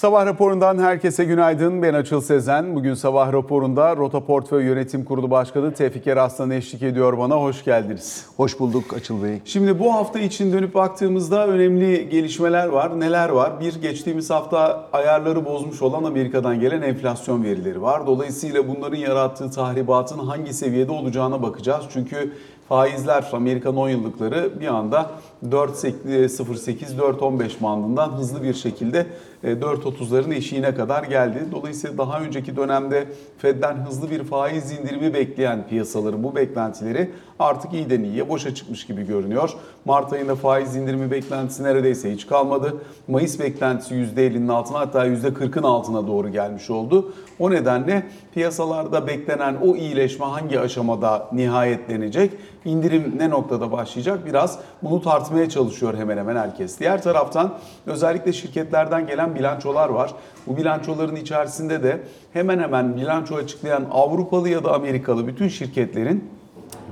Sabah raporundan herkese günaydın. Ben Açıl Sezen. Bugün sabah raporunda Rota Portföy Yönetim Kurulu Başkanı Tevfik Eraslan eşlik ediyor bana. Hoş geldiniz. Hoş bulduk Açıl Bey. Şimdi bu hafta için dönüp baktığımızda önemli gelişmeler var. Neler var? Bir, geçtiğimiz hafta ayarları bozmuş olan Amerika'dan gelen enflasyon verileri var. Dolayısıyla bunların yarattığı tahribatın hangi seviyede olacağına bakacağız. Çünkü faizler Amerikan 10 yıllıkları bir anda 4.08-4.15 bandından hızlı bir şekilde 4.30'ların eşiğine kadar geldi. Dolayısıyla daha önceki dönemde Fed'den hızlı bir faiz indirimi bekleyen piyasaların bu beklentileri artık iyiden iyiye boşa çıkmış gibi görünüyor. Mart ayında faiz indirimi beklentisi neredeyse hiç kalmadı. Mayıs beklentisi %50'nin altına hatta %40'ın altına doğru gelmiş oldu. O nedenle piyasalarda beklenen o iyileşme hangi aşamada nihayetlenecek? İndirim ne noktada başlayacak? Biraz bunu tartmaya çalışıyor hemen hemen herkes. Diğer taraftan özellikle şirketlerden gelen bilançolar var. Bu bilançoların içerisinde de hemen hemen bilanço açıklayan Avrupalı ya da Amerikalı bütün şirketlerin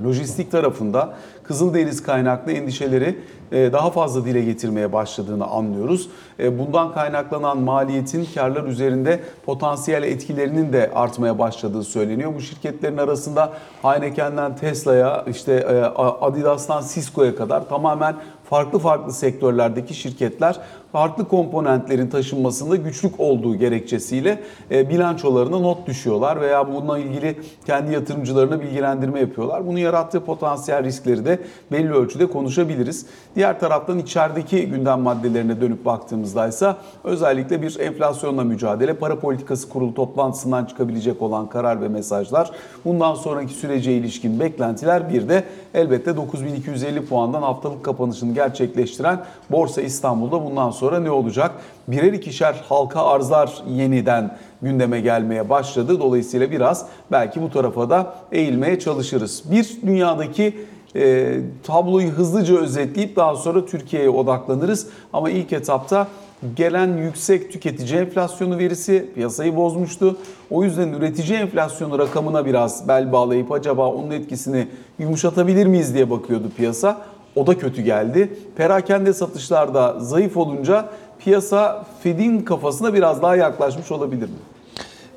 lojistik tarafında Kızıldeniz kaynaklı endişeleri e, daha fazla dile getirmeye başladığını anlıyoruz. E, bundan kaynaklanan maliyetin karlar üzerinde potansiyel etkilerinin de artmaya başladığı söyleniyor. Bu şirketlerin arasında Heineken'den Tesla'ya, işte e, Adidas'tan Cisco'ya kadar tamamen farklı farklı sektörlerdeki şirketler farklı komponentlerin taşınmasında güçlük olduğu gerekçesiyle bilançolarına not düşüyorlar veya bununla ilgili kendi yatırımcılarına bilgilendirme yapıyorlar. Bunu yarattığı potansiyel riskleri de belli ölçüde konuşabiliriz. Diğer taraftan içerideki gündem maddelerine dönüp baktığımızda ise özellikle bir enflasyonla mücadele, para politikası kurulu toplantısından çıkabilecek olan karar ve mesajlar, bundan sonraki sürece ilişkin beklentiler bir de elbette 9250 puandan haftalık kapanışını gerçekleştiren Borsa İstanbul'da bundan sonra ne olacak? Birer ikişer halka arzlar yeniden gündeme gelmeye başladı. Dolayısıyla biraz belki bu tarafa da eğilmeye çalışırız. Bir dünyadaki e, tabloyu hızlıca özetleyip daha sonra Türkiye'ye odaklanırız. Ama ilk etapta gelen yüksek tüketici enflasyonu verisi piyasayı bozmuştu. O yüzden üretici enflasyonu rakamına biraz bel bağlayıp acaba onun etkisini yumuşatabilir miyiz diye bakıyordu piyasa. O da kötü geldi. Perakende satışlarda zayıf olunca piyasa Fed'in kafasına biraz daha yaklaşmış olabilir mi?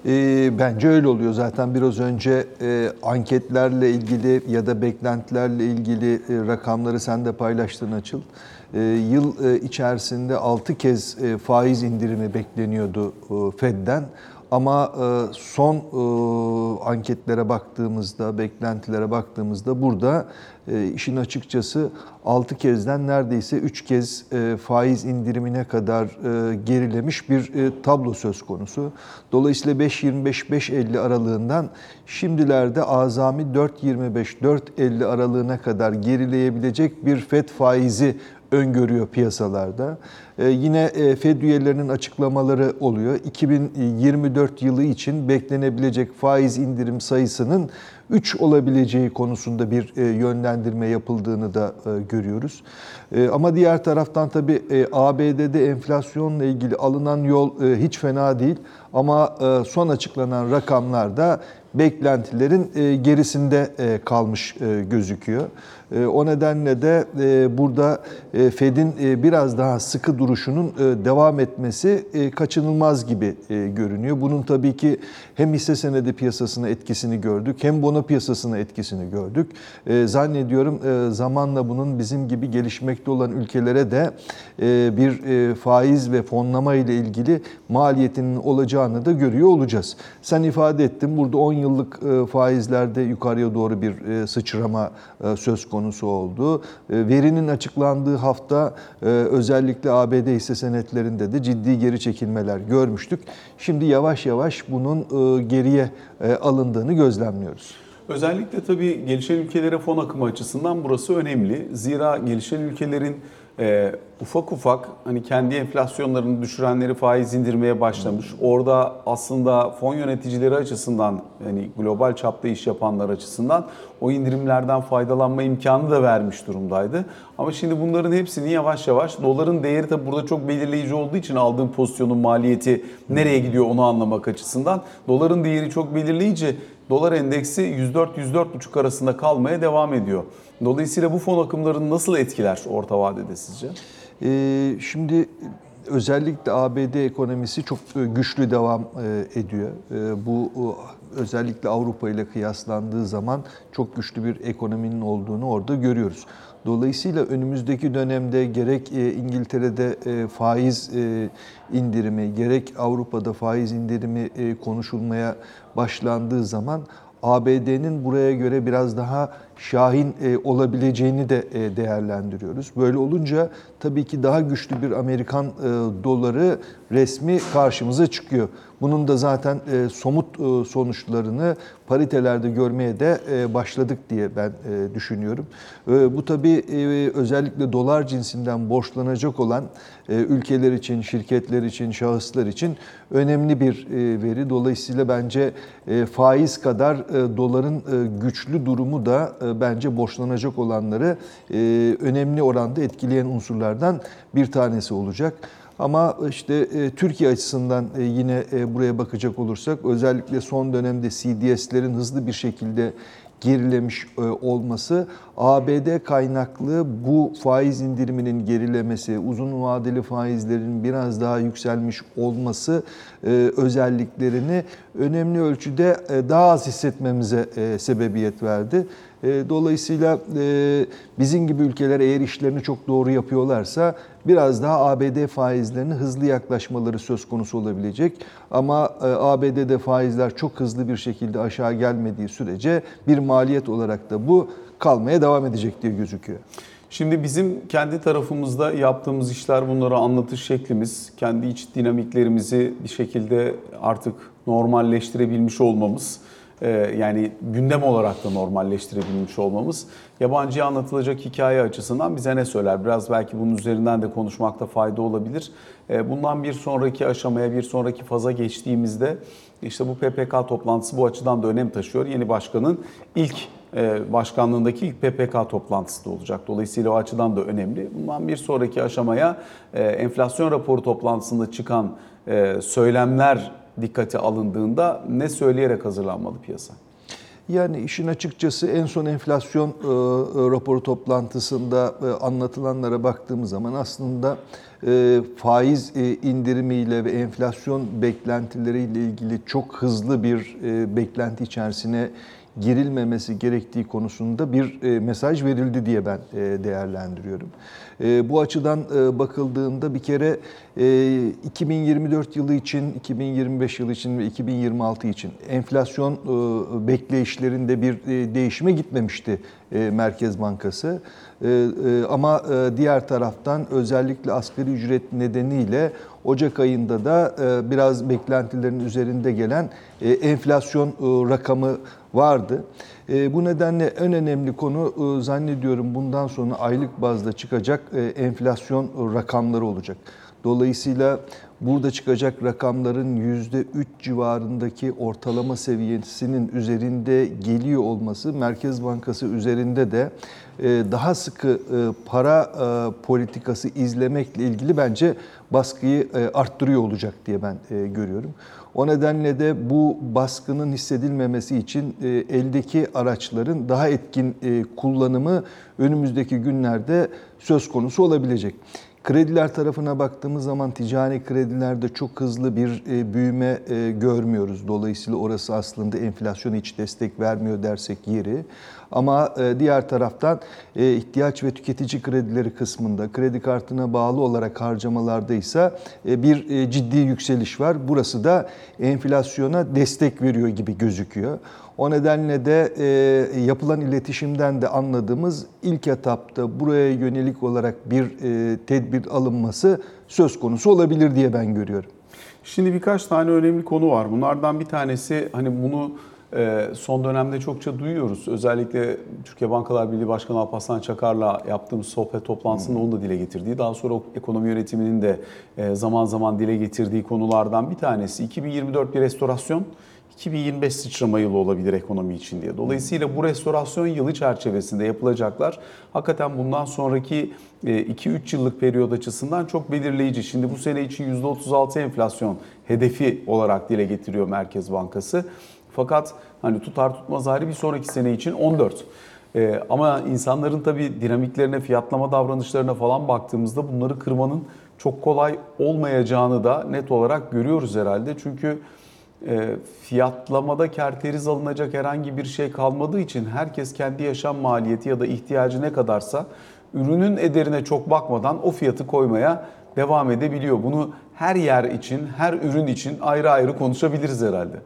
E, bence öyle oluyor. Zaten biraz önce e, anketlerle ilgili ya da beklentilerle ilgili e, rakamları sen de paylaştın Açıl. E, yıl e, içerisinde 6 kez faiz indirimi bekleniyordu Fed'den. Ama e, son e, anketlere baktığımızda, beklentilere baktığımızda burada e, işin açıkçası 6 kezden neredeyse 3 kez faiz indirimine kadar gerilemiş bir tablo söz konusu. Dolayısıyla 5.25-5.50 aralığından şimdilerde azami 4.25-4.50 aralığına kadar gerileyebilecek bir FED faizi öngörüyor piyasalarda. Ee, yine e, Fed üyelerinin açıklamaları oluyor. 2024 yılı için beklenebilecek faiz indirim sayısının 3 olabileceği konusunda bir e, yönlendirme yapıldığını da e, görüyoruz. Ama diğer taraftan tabii ABD'de enflasyonla ilgili alınan yol hiç fena değil. Ama son açıklanan rakamlarda beklentilerin gerisinde kalmış gözüküyor. O nedenle de burada Fed'in biraz daha sıkı duruşunun e, devam etmesi e, kaçınılmaz gibi e, görünüyor. Bunun tabii ki hem hisse senedi piyasasına etkisini gördük hem bono piyasasına etkisini gördük. Zannediyorum zamanla bunun bizim gibi gelişmekte olan ülkelere de bir faiz ve fonlama ile ilgili maliyetinin olacağını da görüyor olacağız. Sen ifade ettin burada 10 yıllık faizlerde yukarıya doğru bir sıçrama söz konusu oldu. Verinin açıklandığı hafta özellikle ABD hisse senetlerinde de ciddi geri çekilmeler görmüştük. Şimdi yavaş yavaş bunun e, geriye e, alındığını gözlemliyoruz. Özellikle tabii gelişen ülkelere fon akımı açısından burası önemli. Zira gelişen ülkelerin e, ufak ufak hani kendi enflasyonlarını düşürenleri faiz indirmeye başlamış. Orada aslında fon yöneticileri açısından yani global çapta iş yapanlar açısından o indirimlerden faydalanma imkanı da vermiş durumdaydı. Ama şimdi bunların hepsini yavaş yavaş doların değeri tabi burada çok belirleyici olduğu için aldığım pozisyonun maliyeti nereye gidiyor onu anlamak açısından doların değeri çok belirleyici dolar endeksi 104-104,5 arasında kalmaya devam ediyor. Dolayısıyla bu fon akımlarını nasıl etkiler orta vadede sizce? Ee, şimdi özellikle ABD ekonomisi çok e, güçlü devam e, ediyor. E, Bu özellikle Avrupa ile kıyaslandığı zaman çok güçlü bir ekonominin olduğunu orada görüyoruz. Dolayısıyla önümüzdeki dönemde gerek e, İngiltere'de e, faiz e, indirimi, gerek Avrupa'da faiz indirimi konuşulmaya başlandığı zaman ABD'nin buraya göre biraz daha şahin e, olabileceğini de e, değerlendiriyoruz. Böyle olunca tabii ki daha güçlü bir Amerikan e, doları resmi karşımıza çıkıyor. Bunun da zaten somut sonuçlarını paritelerde görmeye de başladık diye ben düşünüyorum. Bu tabii özellikle dolar cinsinden borçlanacak olan ülkeler için, şirketler için, şahıslar için önemli bir veri. Dolayısıyla bence faiz kadar doların güçlü durumu da bence borçlanacak olanları e, önemli oranda etkileyen unsurlardan bir tanesi olacak. Ama işte e, Türkiye açısından e, yine buraya bakacak olursak özellikle son dönemde CDS'lerin hızlı bir şekilde gerilemiş olması ABD kaynaklı bu faiz indiriminin gerilemesi, uzun vadeli faizlerin biraz daha yükselmiş olması e, özelliklerini önemli ölçüde e, daha az hissetmemize e, sebebiyet verdi. Dolayısıyla bizim gibi ülkeler eğer işlerini çok doğru yapıyorlarsa biraz daha ABD faizlerine hızlı yaklaşmaları söz konusu olabilecek. Ama ABD'de faizler çok hızlı bir şekilde aşağı gelmediği sürece bir maliyet olarak da bu kalmaya devam edecek diye gözüküyor. Şimdi bizim kendi tarafımızda yaptığımız işler bunları anlatış şeklimiz, kendi iç dinamiklerimizi bir şekilde artık normalleştirebilmiş olmamız, e, yani gündem olarak da normalleştirebilmiş olmamız yabancıya anlatılacak hikaye açısından bize ne söyler? Biraz belki bunun üzerinden de konuşmakta fayda olabilir. E, Bundan bir sonraki aşamaya, bir sonraki faza geçtiğimizde işte bu PPK toplantısı bu açıdan da önem taşıyor. Yeni başkanın ilk başkanlığındaki ilk PPK toplantısı da olacak. Dolayısıyla o açıdan da önemli. Bundan bir sonraki aşamaya e, enflasyon raporu toplantısında çıkan e, söylemler dikkate alındığında ne söyleyerek hazırlanmalı piyasa? Yani işin açıkçası en son enflasyon e, raporu toplantısında e, anlatılanlara baktığımız zaman aslında e, faiz e, indirimiyle ve enflasyon beklentileriyle ilgili çok hızlı bir e, beklenti içerisine girilmemesi gerektiği konusunda bir e, mesaj verildi diye ben e, değerlendiriyorum. E, Bu açıdan bakıldığında bir kere e, 2024 yılı için, 2025 yılı için ve 2026 için enflasyon bekleyişlerinde bir değişime gitmemişti Merkez Bankası. Ama diğer taraftan özellikle asgari ücret nedeniyle Ocak ayında da biraz beklentilerin üzerinde gelen enflasyon rakamı vardı. E, Bu nedenle en önemli konu e, zannediyorum bundan sonra aylık bazda çıkacak e, enflasyon rakamları olacak. Dolayısıyla burada çıkacak rakamların %3 civarındaki ortalama seviyesinin üzerinde geliyor olması Merkez Bankası üzerinde de daha sıkı e, para e, politikası izlemekle ilgili bence baskıyı e, arttırıyor olacak diye ben görüyorum. O nedenle de bu baskının hissedilmemesi için eldeki araçların daha etkin kullanımı önümüzdeki günlerde söz konusu olabilecek. Krediler tarafına baktığımız zaman ticari kredilerde çok hızlı bir e, büyüme e, görmüyoruz. Dolayısıyla orası aslında enflasyon hiç destek vermiyor dersek yeri. Ama e, diğer taraftan ihtiyaç ve tüketici kredileri kısmında kredi kartına bağlı olarak harcamalarda ise bir ciddi yükseliş var. Burası da enflasyona destek veriyor gibi gözüküyor. O nedenle de e, yapılan iletişimden de anladığımız ilk etapta buraya yönelik olarak bir e, tedbir alınması söz konusu olabilir diye ben görüyorum. Şimdi birkaç tane önemli konu var. Bunlardan bir tanesi hani bunu e, son dönemde çokça duyuyoruz. Özellikle Türkiye Bankalar Birliği Başkanı Alparslan Çakar'la yaptığımız sohbet toplantısında onu da dile getirdiği, daha sonra ekonomi yönetiminin de e, zaman zaman dile getirdiği konulardan bir tanesi 2024 bir restorasyon, 2025 sıçrama yılı olabilir ekonomi için diye. Dolayısıyla bu restorasyon yılı çerçevesinde yapılacaklar hakikaten bundan sonraki 2-3 yıllık periyod açısından çok belirleyici. Şimdi bu sene için %36 enflasyon hedefi olarak dile getiriyor Merkez Bankası. Fakat hani tutar tutmaz ayrı bir sonraki sene için 14. Ee, ama insanların tabii dinamiklerine, fiyatlama davranışlarına falan baktığımızda bunları kırmanın çok kolay olmayacağını da net olarak görüyoruz herhalde. Çünkü e, fiyatlamada kerteriz alınacak herhangi bir şey kalmadığı için herkes kendi yaşam maliyeti ya da ihtiyacı ne kadarsa ürünün ederine çok bakmadan o fiyatı koymaya devam edebiliyor. Bunu her yer için, her ürün için ayrı ayrı konuşabiliriz herhalde.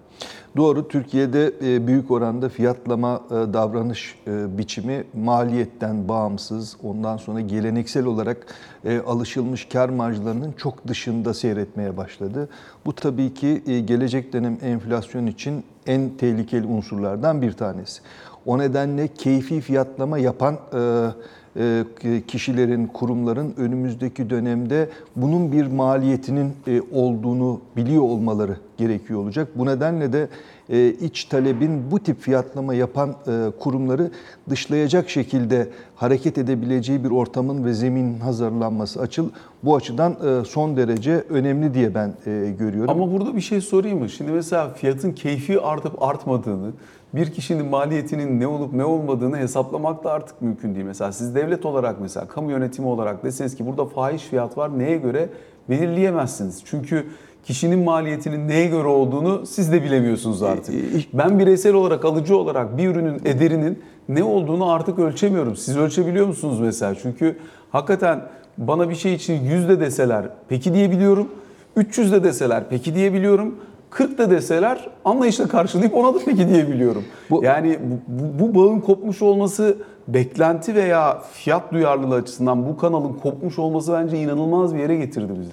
Doğru, Türkiye'de e, büyük oranda fiyatlama e, davranış e, biçimi maliyetten bağımsız, ondan sonra geleneksel olarak alışılmış kar marjlarının çok dışında seyretmeye başladı. Bu tabii ki gelecek dönem enflasyon için en tehlikeli unsurlardan bir tanesi. O nedenle keyfi fiyatlama yapan e, e, kişilerin, kurumların önümüzdeki dönemde bunun bir maliyetinin e, olduğunu biliyor olmaları gerekiyor olacak. Bu nedenle de e, iç talebin bu tip fiyatlama yapan e, kurumları dışlayacak şekilde hareket edebileceği bir ortamın ve zeminin hazırlanması açıl. Bu açıdan e, son derece önemli diye ben e, görüyorum. Ama burada bir şey sorayım mı? Şimdi mesela fiyatın keyfi artıp artmadığını, bir kişinin maliyetinin ne olup ne olmadığını hesaplamak da artık mümkün değil. Mesela siz devlet olarak mesela kamu yönetimi olarak deseniz ki burada fahiş fiyat var neye göre belirleyemezsiniz. Çünkü kişinin maliyetinin neye göre olduğunu siz de bilemiyorsunuz artık. Ben bireysel olarak alıcı olarak bir ürünün ederinin ne olduğunu artık ölçemiyorum. Siz ölçebiliyor musunuz mesela? Çünkü hakikaten bana bir şey için 100 de deseler peki diyebiliyorum. 300 de deseler peki diyebiliyorum. 40 da deseler anlayışla karşılayıp ona da peki diyebiliyorum. Bu- yani bu, bu bağın kopmuş olması beklenti veya fiyat duyarlılığı açısından bu kanalın kopmuş olması bence inanılmaz bir yere getirdi bizi.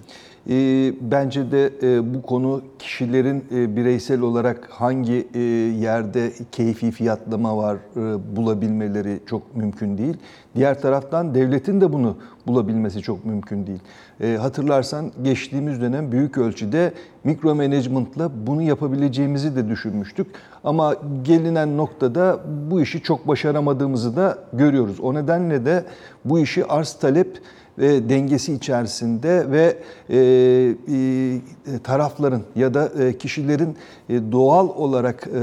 E, Bence de e, bu konu kişilerin e, bireysel olarak hangi e, yerde keyfi fiyatlama var e, bulabilmeleri çok mümkün değil. Diğer taraftan devletin de bunu bulabilmesi çok mümkün değil. E, Hatırlarsan geçtiğimiz dönem büyük ölçüde mikro management'la bunu yapabileceğimizi de düşünmüştük. Ama gelinen noktada bu işi çok başaramadığımızı da görüyoruz. O nedenle de bu işi arz talep ve dengesi içerisinde ve e, e, tarafların ya da e, kişilerin e, doğal olarak e,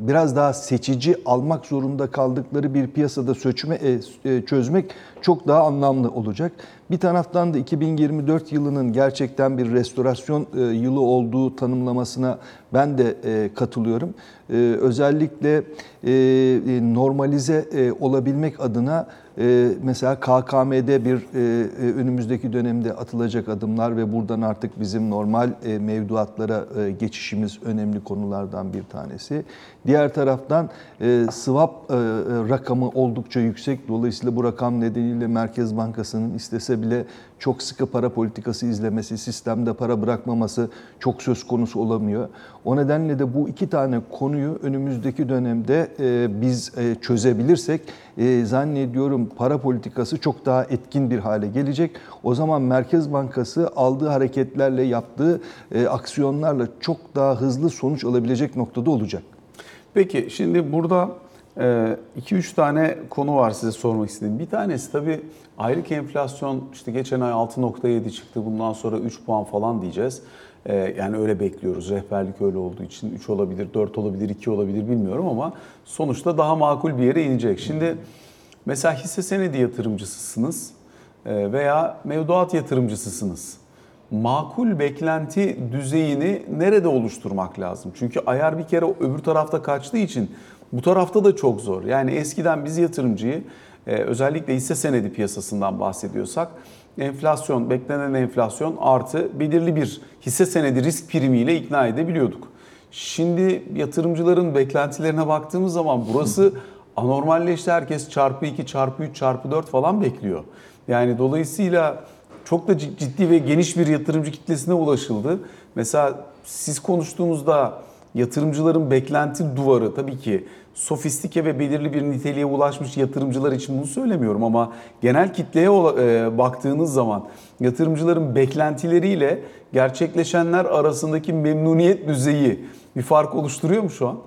biraz daha seçici almak zorunda kaldıkları bir piyasada söçme, e, e, çözmek çok daha anlamlı olacak. Bir taraftan da 2024 yılının gerçekten bir restorasyon e, yılı olduğu tanımlamasına ben de e, katılıyorum. E, Özellikle e, normalize e, olabilmek adına mesela KKM'de bir e, e, önümüzdeki dönemde atılacak adımlar ve buradan artık bizim normal e, mevduatlara geçişimiz önemli konulardan bir tanesi. Diğer taraftan swap rakamı oldukça yüksek. Dolayısıyla bu rakam nedeniyle Merkez Bankası'nın istese bile çok sıkı para politikası izlemesi, sistemde para bırakmaması çok söz konusu olamıyor. O nedenle de bu iki tane konuyu önümüzdeki dönemde biz çözebilirsek e, zannediyorum para politikası çok daha etkin bir hale gelecek. O zaman Merkez Bankası aldığı hareketlerle yaptığı e, aksiyonlarla çok daha hızlı sonuç alabilecek noktada olacak. Peki şimdi burada 2-3 tane konu var size sormak istediğim. Bir tanesi tabii aylık enflasyon işte geçen ay 6.7 çıktı. Bundan sonra 3 puan falan diyeceğiz. E, Yani öyle bekliyoruz. Rehberlik öyle olduğu için 3 olabilir, 4 olabilir, 2 olabilir bilmiyorum ama sonuçta daha makul bir yere inecek. Şimdi mesela hisse senedi yatırımcısısınız e, veya mevduat yatırımcısısınız makul beklenti düzeyini nerede oluşturmak lazım? Çünkü ayar bir kere öbür tarafta kaçtığı için bu tarafta da çok zor. Yani eskiden biz yatırımcıyı e, özellikle hisse senedi piyasasından bahsediyorsak enflasyon, beklenen enflasyon artı belirli bir hisse senedi risk primiyle ikna edebiliyorduk. Şimdi yatırımcıların beklentilerine baktığımız zaman burası anormalleşti. Herkes çarpı 2, çarpı 3, çarpı 4 falan bekliyor. Yani dolayısıyla çok da ciddi ve geniş bir yatırımcı kitlesine ulaşıldı. Mesela siz konuştuğunuzda yatırımcıların beklenti duvarı tabii ki sofistike ve belirli bir niteliğe ulaşmış yatırımcılar için bunu söylemiyorum ama genel kitleye e, baktığınız zaman yatırımcıların beklentileriyle gerçekleşenler arasındaki memnuniyet düzeyi bir fark oluşturuyor mu şu an?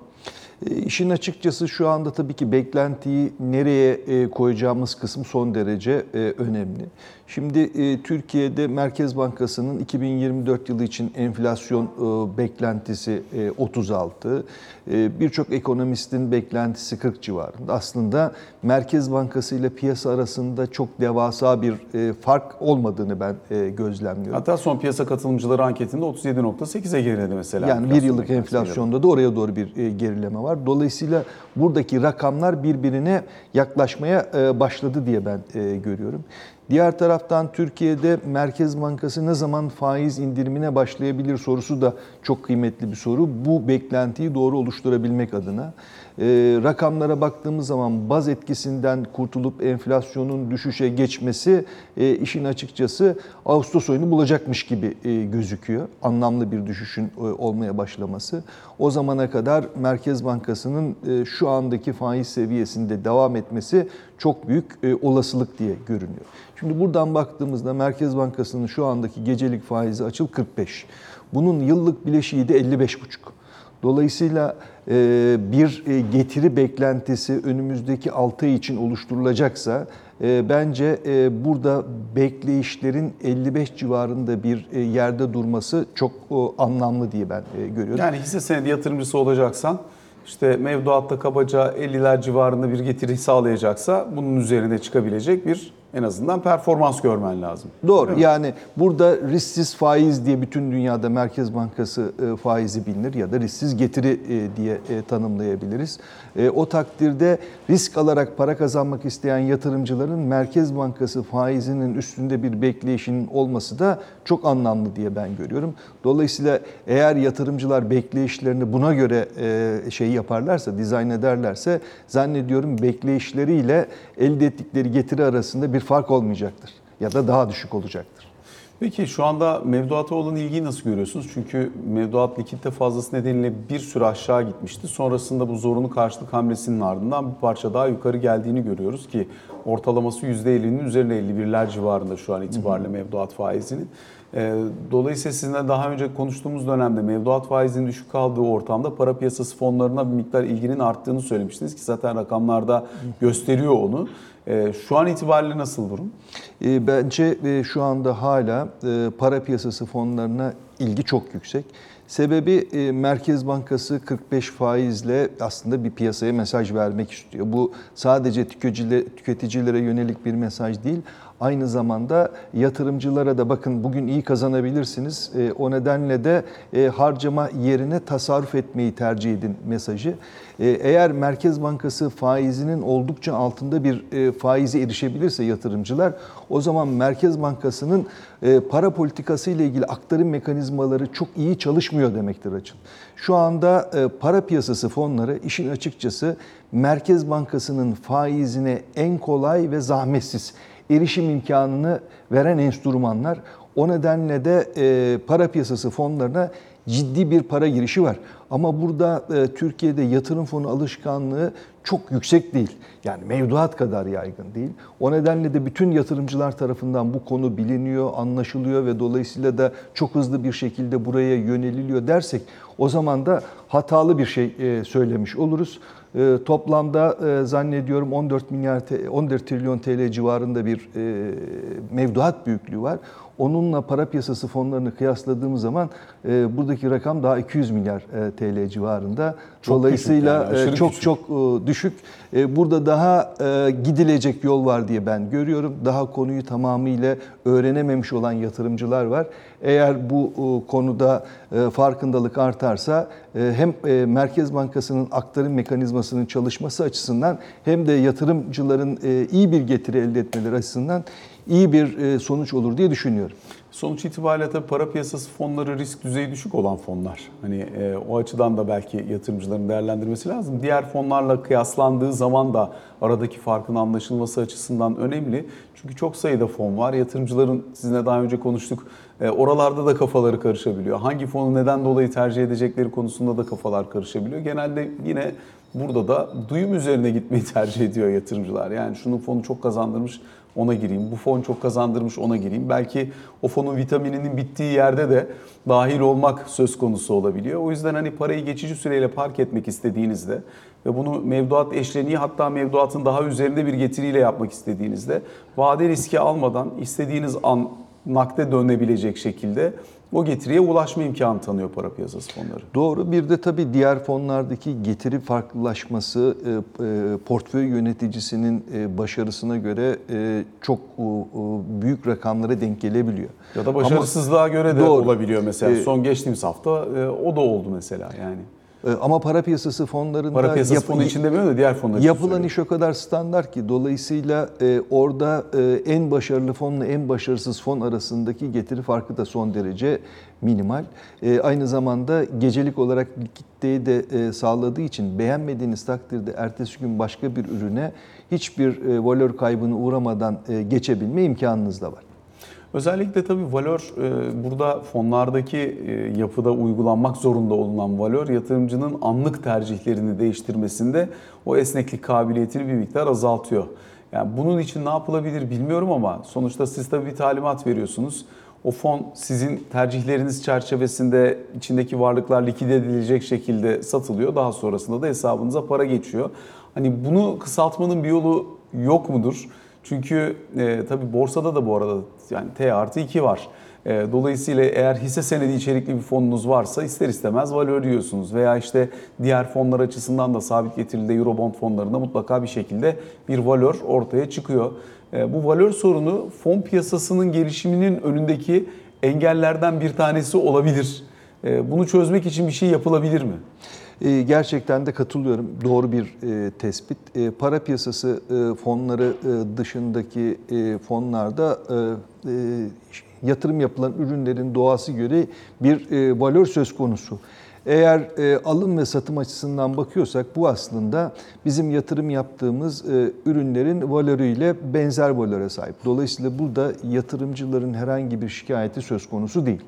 E, işin açıkçası şu anda tabii ki beklentiyi nereye e, koyacağımız kısım son derece önemli. Şimdi e, Türkiye'de Merkez Bankası'nın 2024 yılı için enflasyon e, beklentisi e, 36. E, Birçok ekonomistin beklentisi 40 civarında. Aslında Merkez Bankası ile piyasa arasında çok devasa bir e, fark olmadığını ben e, gözlemliyorum. Hatta son piyasa katılımcıları anketinde 37.8'e geriledi mesela. Yani bir yıllık enflasyonda da oraya doğru bir e, gerileme var. Dolayısıyla buradaki rakamlar birbirine yaklaşmaya e, başladı diye ben e, görüyorum. Diğer taraftan Türkiye'de Merkez Bankası ne zaman faiz indirimine başlayabilir sorusu da çok kıymetli bir soru. Bu beklentiyi doğru oluşturabilmek adına. E, rakamlara baktığımız zaman baz etkisinden kurtulup enflasyonun düşüşe geçmesi e, işin açıkçası Ağustos ayını bulacakmış gibi e, gözüküyor. Anlamlı bir düşüşün e, olmaya başlaması. O zamana kadar Merkez Bankası'nın şu andaki faiz seviyesinde devam etmesi çok büyük olasılık diye görünüyor. Şimdi buradan baktığımızda Merkez Bankası'nın şu andaki gecelik faizi açıl 45. Bunun yıllık bileşiği de 55,5. Dolayısıyla bir e, getiri beklentisi önümüzdeki 6 ay için oluşturulacaksa e, bence e, burada bekleyişlerin 55 civarında bir e, yerde durması çok anlamlı diye ben e, görüyorum. Yani hisse senedi yatırımcısı olacaksan işte mevduatta kabaca 50'ler civarında bir getiri sağlayacaksa bunun üzerine çıkabilecek bir en azından performans görmen lazım. Doğru. Yani burada risksiz faiz diye bütün dünyada Merkez Bankası e, faizi bilinir ya da risksiz getiri e, diye e, tanımlayabiliriz. O takdirde risk alarak para kazanmak isteyen yatırımcıların Merkez Bankası faizinin üstünde bir bekleyişinin olması da çok anlamlı diye ben görüyorum. Dolayısıyla eğer yatırımcılar bekleyişlerini buna göre şey yaparlarsa, dizayn ederlerse zannediyorum bekleyişleriyle elde ettikleri getiri arasında bir fark olmayacaktır ya da daha düşük olacaktır. Peki şu anda mevduata olan ilgiyi nasıl görüyorsunuz? Çünkü mevduat likitte fazlası nedeniyle bir süre aşağı gitmişti. Sonrasında bu zorunlu karşılık hamlesinin ardından bir parça daha yukarı geldiğini görüyoruz ki ortalaması %50'nin üzerinde 51'ler civarında şu an itibariyle mevduat faizinin. Ee, Dolayısıyla sizinle daha önce konuştuğumuz dönemde mevduat faizinin düşük kaldığı ortamda para piyasası fonlarına bir miktar ilginin arttığını söylemiştiniz ki zaten rakamlarda gösteriyor onu. Ee, Şu an itibariyle nasıl durum? E, Bence e, şu anda hala e, para piyasası fonlarına ilgi çok yüksek. Sebebi e, Merkez Bankası 45 faizle aslında bir piyasaya mesaj vermek istiyor. Bu sadece tüketicilere yönelik bir mesaj değil. Aynı zamanda yatırımcılara da bakın bugün iyi kazanabilirsiniz. E, O nedenle de e, harcama yerine tasarruf etmeyi tercih edin mesajı. E, Eğer Merkez Bankası faizinin oldukça altında bir e, faize erişebilirse yatırımcılar o zaman Merkez Bankası'nın para politikası ile ilgili aktarım mekanizmaları çok iyi çalışmıyor demektir açın. Şu anda para piyasası fonları işin açıkçası Merkez Bankası'nın faizine en kolay ve zahmetsiz erişim imkanını veren enstrümanlar. O nedenle de e, para piyasası fonlarına ciddi bir para girişi var. Ama burada e, Türkiye'de yatırım fonu alışkanlığı çok yüksek değil. Yani mevduat kadar yaygın değil. O nedenle de bütün yatırımcılar tarafından bu konu biliniyor, anlaşılıyor ve dolayısıyla da çok hızlı bir şekilde buraya yöneliliyor dersek o zaman da hatalı bir şey e, söylemiş oluruz. E, Toplamda e, zannediyorum 14 milyar T- 14 trilyon TL civarında bir e, mevduat büyüklüğü var. Onunla para piyasası fonlarını kıyasladığımız zaman e, buradaki rakam daha 200 milyar e, TL civarında. Çok Dolayısıyla yani, e, çok küçük. çok e, düşük. E, Burada daha e, gidilecek yol var diye ben görüyorum. Daha konuyu tamamıyla öğrenememiş olan yatırımcılar var. Eğer bu e, konuda e, farkındalık artarsa e, hem e, Merkez Bankası'nın aktarım mekanizmasının çalışması açısından hem de yatırımcıların e, iyi bir getiri elde etmeleri açısından iyi bir e, sonuç olur diye düşünüyorum. Sonuç itibariyle tabii para piyasası fonları risk düzeyi düşük olan fonlar. Hani e, o açıdan da belki yatırımcıların değerlendirmesi lazım. Diğer fonlarla kıyaslandığı zaman da aradaki farkın anlaşılması açısından önemli. Çünkü çok sayıda fon var. Yatırımcıların sizinle daha önce konuştuk. e, oralarda da kafaları karışabiliyor. Hangi fonu neden dolayı tercih edecekleri konusunda da kafalar karışabiliyor. Genelde yine burada da duyum üzerine gitmeyi tercih ediyor yatırımcılar. Yani şunun fonu çok kazandırmış, ona gireyim. Bu fon çok kazandırmış ona gireyim. Belki o fonun vitamininin bittiği yerde de dahil olmak söz konusu olabiliyor. O yüzden hani parayı geçici süreyle park etmek istediğinizde ve bunu mevduat eşleniği hatta mevduatın daha üzerinde bir getiriyle yapmak istediğinizde vade riski almadan istediğiniz an nakde dönebilecek şekilde o getiriye ulaşma imkanı tanıyor para piyasası fonları. Doğru. Bir de tabii diğer fonlardaki getiri farklılaşması e, e, portföy yöneticisinin e, başarısına göre çok büyük rakamlara denk gelebiliyor. Ya da başarısızlığa göre de Doğru. olabiliyor mesela. Son geçtiğimiz hafta o da oldu mesela yani. E, Ama para piyasası fonlarında Para piyasası yap- fonu için demiyorum da diğer fonlar Yapılan söylüyorum. iş o kadar standart ki dolayısıyla e, orada e, en başarılı fonla en başarısız fon arasındaki getiri farkı da son derece minimal. E, aynı zamanda gecelik olarak likiditeyi de e, sağladığı için beğenmediğiniz takdirde ertesi gün başka bir ürüne hiçbir e, valör kaybına uğramadan e, geçebilme imkanınız da var. Özellikle tabii valör e, burada fonlardaki e, yapıda uygulanmak zorunda olunan valör yatırımcının anlık tercihlerini değiştirmesinde o esneklik kabiliyetini bir miktar azaltıyor. Yani bunun için ne yapılabilir bilmiyorum ama sonuçta siz tabii bir talimat veriyorsunuz. O fon sizin tercihleriniz çerçevesinde içindeki varlıklar likide edilecek şekilde satılıyor. Daha sonrasında da hesabınıza para geçiyor. Hani bunu kısaltmanın bir yolu yok mudur? Çünkü e, tabii borsada da bu arada yani T artı 2 var. E, dolayısıyla eğer hisse senedi içerikli bir fonunuz varsa ister istemez valör yiyorsunuz. Veya işte diğer fonlar açısından da sabit getirili Eurobond fonlarında mutlaka bir şekilde bir valör ortaya çıkıyor. E, bu valör sorunu fon piyasasının gelişiminin önündeki engellerden bir tanesi olabilir. E, bunu çözmek için bir şey yapılabilir mi? E, Gerçekten de katılıyorum. Doğru bir e, tespit. E, Para piyasası e, fonları dışındaki fonlarda yatırım yapılan ürünlerin doğası göre bir valör söz konusu. Eğer e, alım ve satım açısından bakıyorsak bu aslında bizim yatırım yaptığımız e, ürünlerin valörüyle benzer valöre sahip. Dolayısıyla burada yatırımcıların herhangi bir şikayeti söz konusu değil.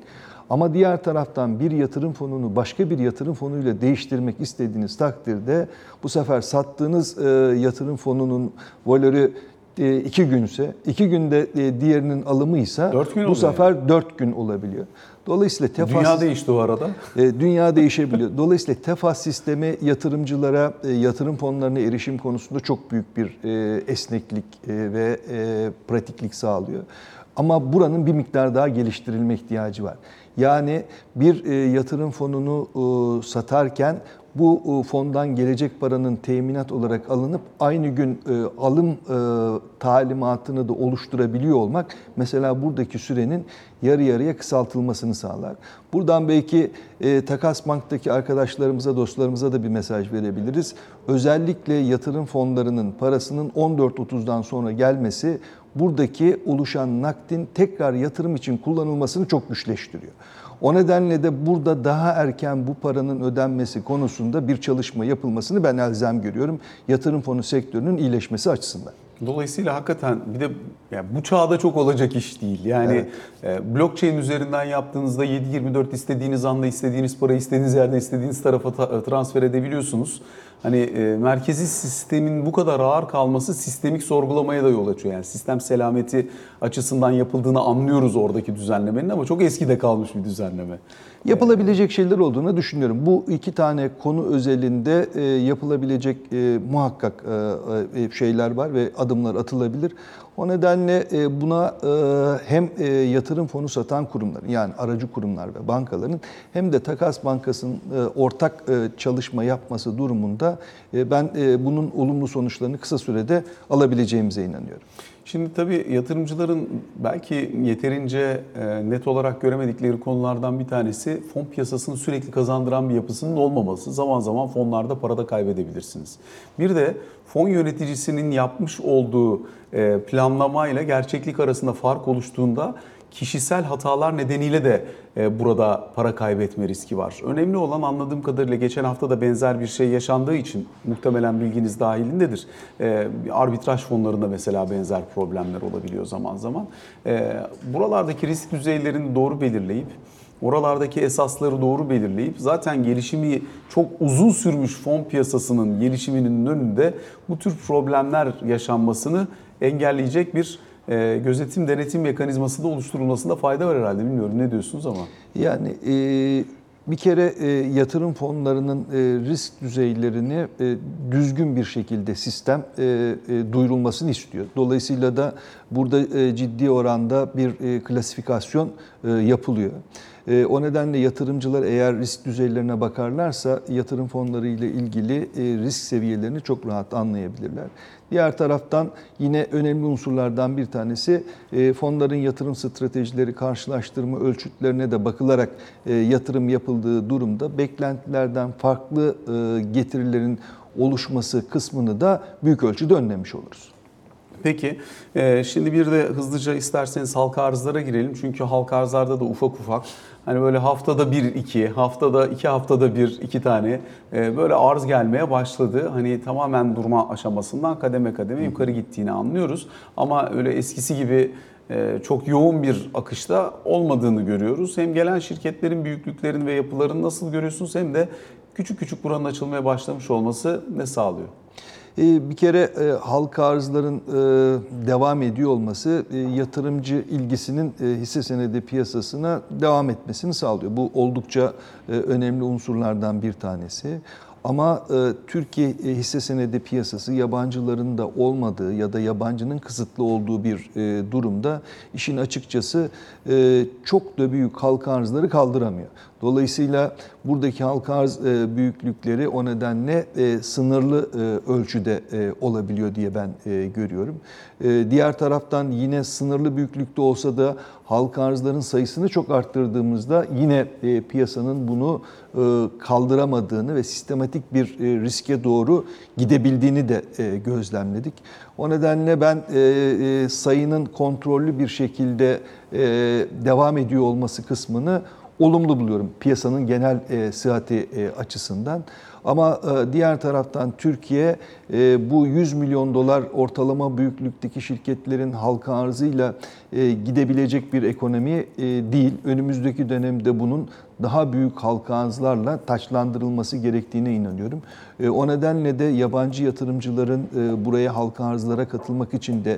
Ama diğer taraftan bir yatırım fonunu başka bir yatırım fonuyla değiştirmek istediğiniz takdirde bu sefer sattığınız e, yatırım fonunun valörü e, iki günse, iki günde e, diğerinin alımıysa Dört gün bu sefer dört gün olabiliyor. Dolayısıyla tefas Dünya değişti o arada. e, Dünya değişebiliyor. Dolayısıyla tefas sistemi yatırımcılara e, yatırım fonlarına erişim konusunda çok büyük bir e, esneklik e, ve e, pratiklik sağlıyor. Ama buranın bir miktar daha geliştirilme ihtiyacı var. Yani bir e, yatırım fonunu e, satarken bu e, fondan gelecek paranın teminat olarak alınıp aynı gün e, alım e, talimatını da oluşturabiliyor olmak mesela buradaki sürenin yarı yarıya kısaltılmasını sağlar. Buradan belki Takas Bank'taki arkadaşlarımıza, dostlarımıza da bir mesaj verebiliriz. Özellikle yatırım fonlarının parasının 14.30'dan sonra gelmesi buradaki oluşan nakdin tekrar yatırım için kullanılmasını çok güçleştiriyor. O nedenle de burada daha erken bu paranın ödenmesi konusunda bir çalışma yapılmasını ben elzem görüyorum. Yatırım fonu sektörünün iyileşmesi açısından. Dolayısıyla hakikaten bir de yani bu çağda çok olacak iş değil. Yani e, blockchain üzerinden yaptığınızda 7-24 istediğiniz anda istediğiniz parayı istediğiniz yerde istediğiniz tarafa ta- transfer edebiliyorsunuz. Hani e, merkezi sistemin bu kadar ağır kalması sistemik sorgulamaya da yol açıyor. Yani sistem selameti açısından yapıldığını anlıyoruz oradaki düzenlemenin ama çok eskide kalmış bir düzenleme. Yapılabilecek şeyler olduğunu düşünüyorum. Bu iki tane konu özelinde e, yapılabilecek e, muhakkak e, e, şeyler var ve adımlar atılabilir. O nedenle e, buna e, hem e, yatırım fonu satan kurumların yani aracı kurumlar ve bankaların hem de Takas Bankası'nın ortak çalışma yapması durumunda ben bunun olumlu sonuçlarını kısa sürede alabileceğimize inanıyorum. Şimdi tabii yatırımcıların belki yeterince e, net olarak göremedikleri konulardan bir tanesi fon piyasasını sürekli kazandıran bir yapısının olmaması. Zaman zaman fonlarda para da kaybedebilirsiniz. Bir de fon yöneticisinin yapmış olduğu e, planlamayla gerçeklik arasında fark oluştuğunda kişisel hatalar nedeniyle de e, burada para kaybetme riski var. Önemli olan anladığım kadarıyla geçen hafta da benzer bir şey yaşandığı için muhtemelen bilginiz dahilindedir. E, Arbitraj fonlarında mesela benzer problemler olabiliyor zaman zaman. E, Buralardaki risk düzeylerini doğru belirleyip Oralardaki esasları doğru belirleyip zaten gelişimi çok uzun sürmüş fon piyasasının gelişiminin önünde bu tür problemler yaşanmasını engelleyecek bir e, gözetim denetim mekanizması da oluşturulmasında fayda var herhalde. Bilmiyorum ne diyorsunuz ama. Yani e, bir kere e, yatırım fonlarının e, risk düzeylerini e, düzgün bir şekilde sistem e, e, duyurulmasını istiyor. Dolayısıyla da burada e, ciddi oranda bir e, klasifikasyon e, yapılıyor. E, o nedenle yatırımcılar eğer risk düzeylerine bakarlarsa yatırım fonları ile ilgili e, risk seviyelerini çok rahat anlayabilirler. Diğer taraftan yine önemli unsurlardan bir tanesi e, fonların yatırım stratejileri karşılaştırma ölçütlerine de bakılarak e, yatırım yapıldığı durumda beklentilerden farklı getirilerin oluşması kısmını da büyük ölçüde önlemiş oluruz. Peki şimdi bir de hızlıca isterseniz halka arzlara girelim. Çünkü halka arzlarda da ufak ufak hani böyle haftada bir iki, haftada iki haftada bir iki tane e, böyle arz gelmeye başladı. Hani tamamen durma aşamasından kademe kademe yukarı gittiğini anlıyoruz. Ama öyle eskisi gibi e, çok yoğun bir akışta olmadığını görüyoruz. Hem gelen şirketlerin büyüklüklerini ve yapılarını nasıl görüyorsunuz hem de küçük küçük buranın açılmaya başlamış olması ne sağlıyor? E, Bir kere e, halka arzların e, devam ediyor olması e, yatırımcı ilgisinin hisse senedi piyasasına devam etmesini sağlıyor. Bu oldukça önemli unsurlardan bir tanesi. Ama Türkiye hisse senedi piyasası yabancıların da olmadığı ya da yabancının kısıtlı olduğu bir durumda işin açıkçası çok da büyük halka arzları kaldıramıyor. Dolayısıyla buradaki halka arz e, büyüklükleri o nedenle e, sınırlı e, ölçüde olabiliyor diye ben görüyorum. Diğer taraftan yine sınırlı büyüklükte olsa da halka arzların sayısını çok arttırdığımızda yine piyasanın bunu kaldıramadığını ve sistematik bir riske doğru gidebildiğini de gözlemledik. O nedenle ben sayının kontrollü bir şekilde devam ediyor olması kısmını olumlu buluyorum piyasanın genel e, sıhhati e, açısından. Ama e, diğer taraftan Türkiye e, bu 100 milyon dolar ortalama büyüklükteki şirketlerin halka arzıyla e, gidebilecek bir ekonomi değil. Önümüzdeki dönemde bunun daha büyük halka arzlarla taçlandırılması gerektiğine inanıyorum. O nedenle de yabancı yatırımcıların buraya halka arzlara katılmak için de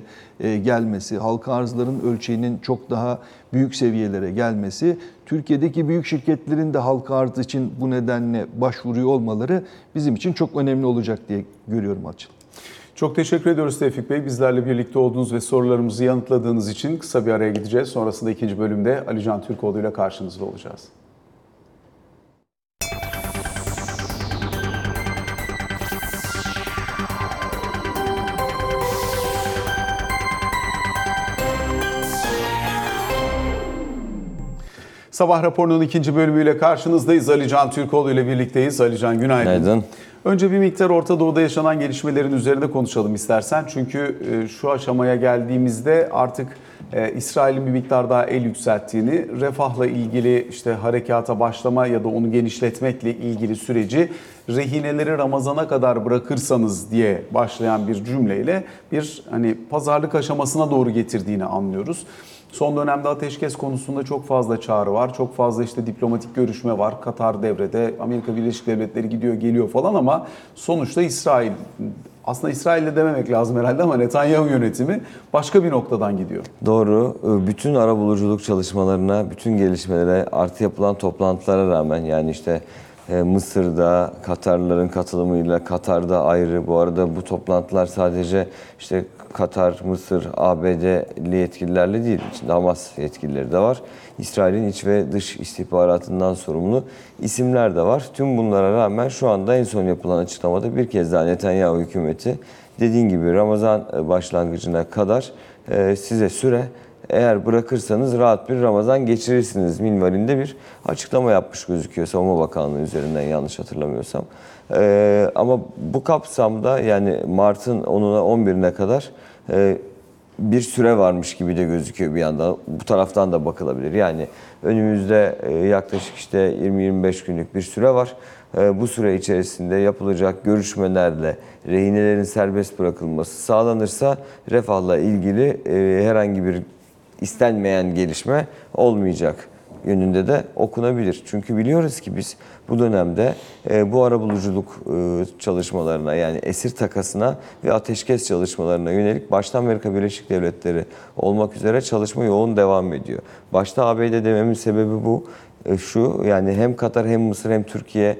gelmesi, halka arzların ölçeğinin çok daha büyük seviyelere gelmesi, Türkiye'deki büyük şirketlerin de halka arz için bu nedenle başvuruyor olmaları bizim için çok önemli olacak diye görüyorum açıl. Çok teşekkür ediyoruz Tevfik Bey. Bizlerle birlikte olduğunuz ve sorularımızı yanıtladığınız için kısa bir araya gideceğiz. Sonrasında ikinci bölümde Ali Can Türkoğlu ile karşınızda olacağız. Sabah raporunun ikinci bölümüyle karşınızdayız. Ali Can Türkoğlu ile birlikteyiz. Ali Can günaydın. Günaydın. Önce bir miktar Orta Doğu'da yaşanan gelişmelerin üzerinde konuşalım istersen. Çünkü e, şu aşamaya geldiğimizde artık e, İsrail'in bir miktar daha el yükselttiğini, refahla ilgili işte harekata başlama ya da onu genişletmekle ilgili süreci rehineleri Ramazan'a kadar bırakırsanız diye başlayan bir cümleyle bir hani pazarlık aşamasına doğru getirdiğini anlıyoruz. Son dönemde ateşkes konusunda çok fazla çağrı var. Çok fazla işte diplomatik görüşme var. Katar devrede, Amerika Birleşik Devletleri gidiyor geliyor falan ama sonuçta İsrail, aslında İsrail'de dememek lazım herhalde ama Netanyahu yönetimi başka bir noktadan gidiyor. Doğru. Bütün arabuluculuk çalışmalarına, bütün gelişmelere, artı yapılan toplantılara rağmen yani işte e, Mısır'da Katarlıların katılımıyla Katar'da ayrı. Bu arada bu toplantılar sadece işte Katar, Mısır, ABD'li yetkililerle değil, içinde Hamas yetkilileri de var. İsrail'in iç ve dış istihbaratından sorumlu isimler de var. Tüm bunlara rağmen şu anda en son yapılan açıklamada bir kez daha Netanyahu hükümeti dediğin gibi Ramazan başlangıcına kadar e, size süre eğer bırakırsanız rahat bir Ramazan geçirirsiniz minvalinde bir açıklama yapmış gözüküyor Savunma Bakanlığı üzerinden yanlış hatırlamıyorsam. Ee, ama bu kapsamda yani Mart'ın 10'una 11'ine kadar e, bir süre varmış gibi de gözüküyor bir yandan. Bu taraftan da bakılabilir. Yani önümüzde e, yaklaşık işte 20-25 günlük bir süre var. E, Bu süre içerisinde yapılacak görüşmelerle rehinelerin serbest bırakılması sağlanırsa refahla ilgili e, herhangi bir istenmeyen gelişme olmayacak yönünde de okunabilir. Çünkü biliyoruz ki biz bu dönemde e, bu arabuluculuk e, çalışmalarına yani esir takasına ve ateşkes çalışmalarına yönelik başta Amerika Birleşik Devletleri olmak üzere çalışma yoğun devam ediyor. Başta ABD dememin sebebi bu. E, şu yani hem Katar hem Mısır hem Türkiye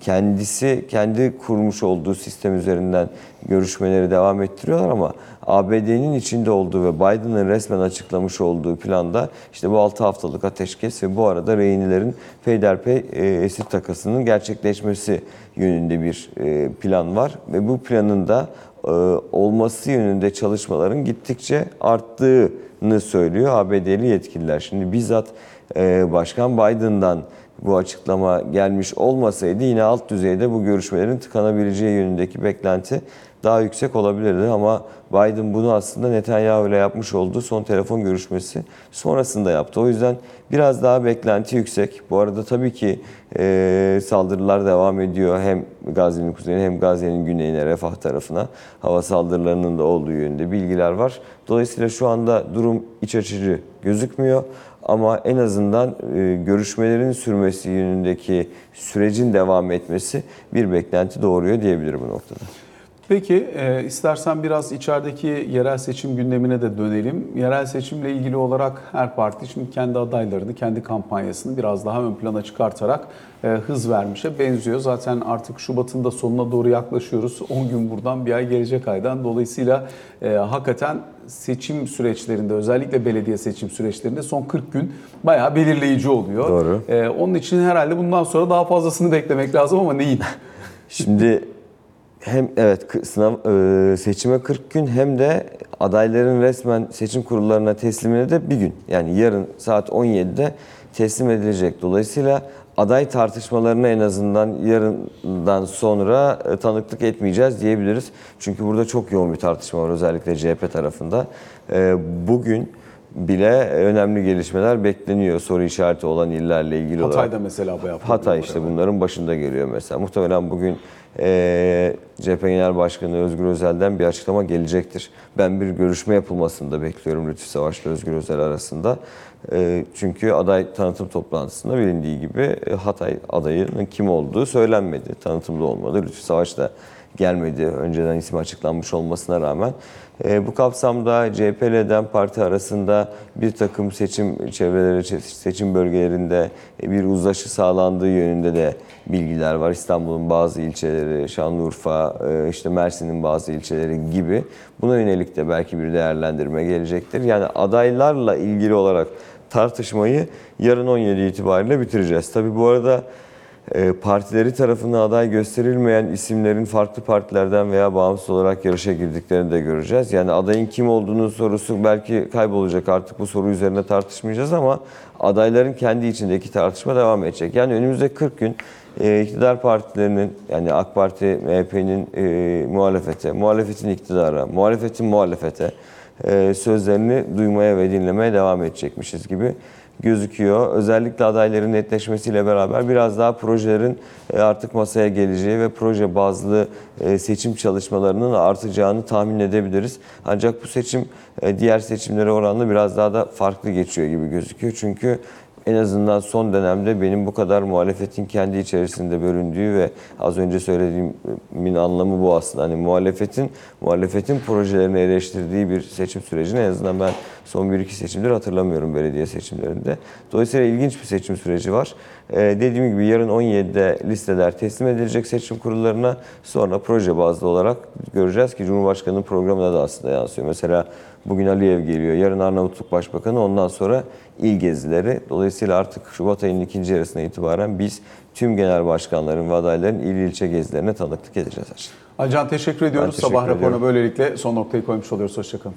kendisi kendi kurmuş olduğu sistem üzerinden görüşmeleri devam ettiriyorlar ama ABD'nin içinde olduğu ve Biden'ın resmen açıklamış olduğu planda işte bu 6 haftalık ateşkes ve bu arada rehinilerin peyderpey e, esir takasının gerçekleşmesi yönünde bir e, plan var ve bu planın da e, olması yönünde çalışmaların gittikçe arttığını söylüyor ABD'li yetkililer. Şimdi bizzat Başkan Biden'dan bu açıklama gelmiş olmasaydı yine alt düzeyde bu görüşmelerin tıkanabileceği yönündeki beklenti daha yüksek olabilirdi ama Biden bunu aslında Netanyahu ile yapmış olduğu son telefon görüşmesi sonrasında yaptı. O yüzden biraz daha beklenti yüksek. Bu arada tabii ki e, saldırılar devam ediyor hem Gazze'nin kuzeyine hem Gazze'nin güneyine, Refah tarafına hava saldırılarının da olduğu yönünde bilgiler var. Dolayısıyla şu anda durum iç açıcı gözükmüyor. Ama en azından e, görüşmelerin sürmesi yönündeki sürecin devam etmesi bir beklenti doğuruyor diyebilirim bu noktada. Peki e, istersen biraz içerideki yerel seçim gündemine de dönelim. Yerel seçimle ilgili olarak her parti şimdi kendi adaylarını, kendi kampanyasını biraz daha ön plana çıkartarak e, hız vermişe benziyor. Zaten artık Şubat'ın da sonuna doğru yaklaşıyoruz. 10 gün buradan bir ay gelecek aydan. Dolayısıyla e, hakikaten seçim süreçlerinde özellikle belediye seçim süreçlerinde son 40 gün bayağı belirleyici oluyor. Doğru. E, onun için herhalde bundan sonra daha fazlasını beklemek lazım ama neyin? Şimdi hem evet sınav e, seçime 40 gün hem de adayların resmen seçim kurullarına teslimine de bir gün. Yani yarın saat 17'de teslim edilecek. Dolayısıyla aday tartışmalarına en azından yarından sonra e, tanıklık etmeyeceğiz diyebiliriz. Çünkü burada çok yoğun bir tartışma var özellikle CHP tarafında. E, Bugün bile önemli gelişmeler bekleniyor soru işareti olan illerle ilgili olarak. Hatay'da mesela bu yapılıyor. Hatay işte bunların başında geliyor mesela. Muhtemelen bugün eee CHP Genel Başkanı Özgür Özel'den bir açıklama gelecektir. Ben bir görüşme yapılmasını da bekliyorum Lütfü Savaş ile Özgür Özel arasında. Eee, çünkü aday tanıtım toplantısında bilindiği gibi e, Hatay adayının kim olduğu söylenmedi. Tanıtımda olmadı. Lütfü Savaş da gelmedi. Önceden ismi açıklanmış olmasına rağmen. E, bu kapsamda CHP ile DEM Parti arasında bir takım seçim çevreleri, seçim bölgelerinde bir uzlaşı sağlandığı yönünde de bilgiler var. İstanbul'un bazı ilçeleri, Şanlıurfa, e, işte Mersin'in bazı ilçeleri gibi. Buna yönelik de belki bir değerlendirme gelecektir. Yani adaylarla ilgili olarak tartışmayı yarın 17 itibariyle bitireceğiz. Tabii bu arada partileri tarafından aday gösterilmeyen isimlerin farklı partilerden veya bağımsız olarak yarışa girdiklerini de göreceğiz. Yani adayın kim olduğunun sorusu belki kaybolacak artık bu soru üzerine tartışmayacağız ama adayların kendi içindeki tartışma devam edecek. Yani önümüzde 40 gün e, iktidar partilerinin yani AK Parti, MHP'nin e, muhalefete, muhalefetin iktidara, muhalefetin muhalefete e, sözlerini duymaya ve dinlemeye devam edecekmişiz gibi gözüküyor. Özellikle adayların netleşmesiyle beraber biraz daha projelerin e, artık masaya geleceği ve proje bazlı e, seçim çalışmalarının artacağını tahmin edebiliriz. Ancak bu seçim e, diğer seçimlere oranla biraz daha da farklı geçiyor gibi gözüküyor. Çünkü en azından son dönemde benim bu kadar muhalefetin kendi içerisinde bölündüğü ve az önce söylediğimin anlamı bu aslında. Hani muhalefetin muhalefetin projelerini eleştirdiği bir seçim sürecini en azından ben son 1-2 seçimdir hatırlamıyorum belediye seçimlerinde. Dolayısıyla ilginç bir seçim süreci var. Ee, dediğim gibi yarın 17'de listeler teslim edilecek seçim kurullarına. Sonra proje bazlı olarak göreceğiz ki Cumhurbaşkanı'nın programına da aslında yansıyor. Mesela bugün Aliyev geliyor, yarın Arnavutluk Başbakanı, ondan sonra il gezileri. Dolayısıyla artık Şubat ayının ikinci yarısına itibaren biz tüm genel başkanların ve adayların il ilçe gezilerine tanıklık edeceğiz. Alcan teşekkür ediyoruz. teşekkür Sabah raporuna ediyorum. böylelikle son noktayı koymuş oluyoruz. Hoşçakalın.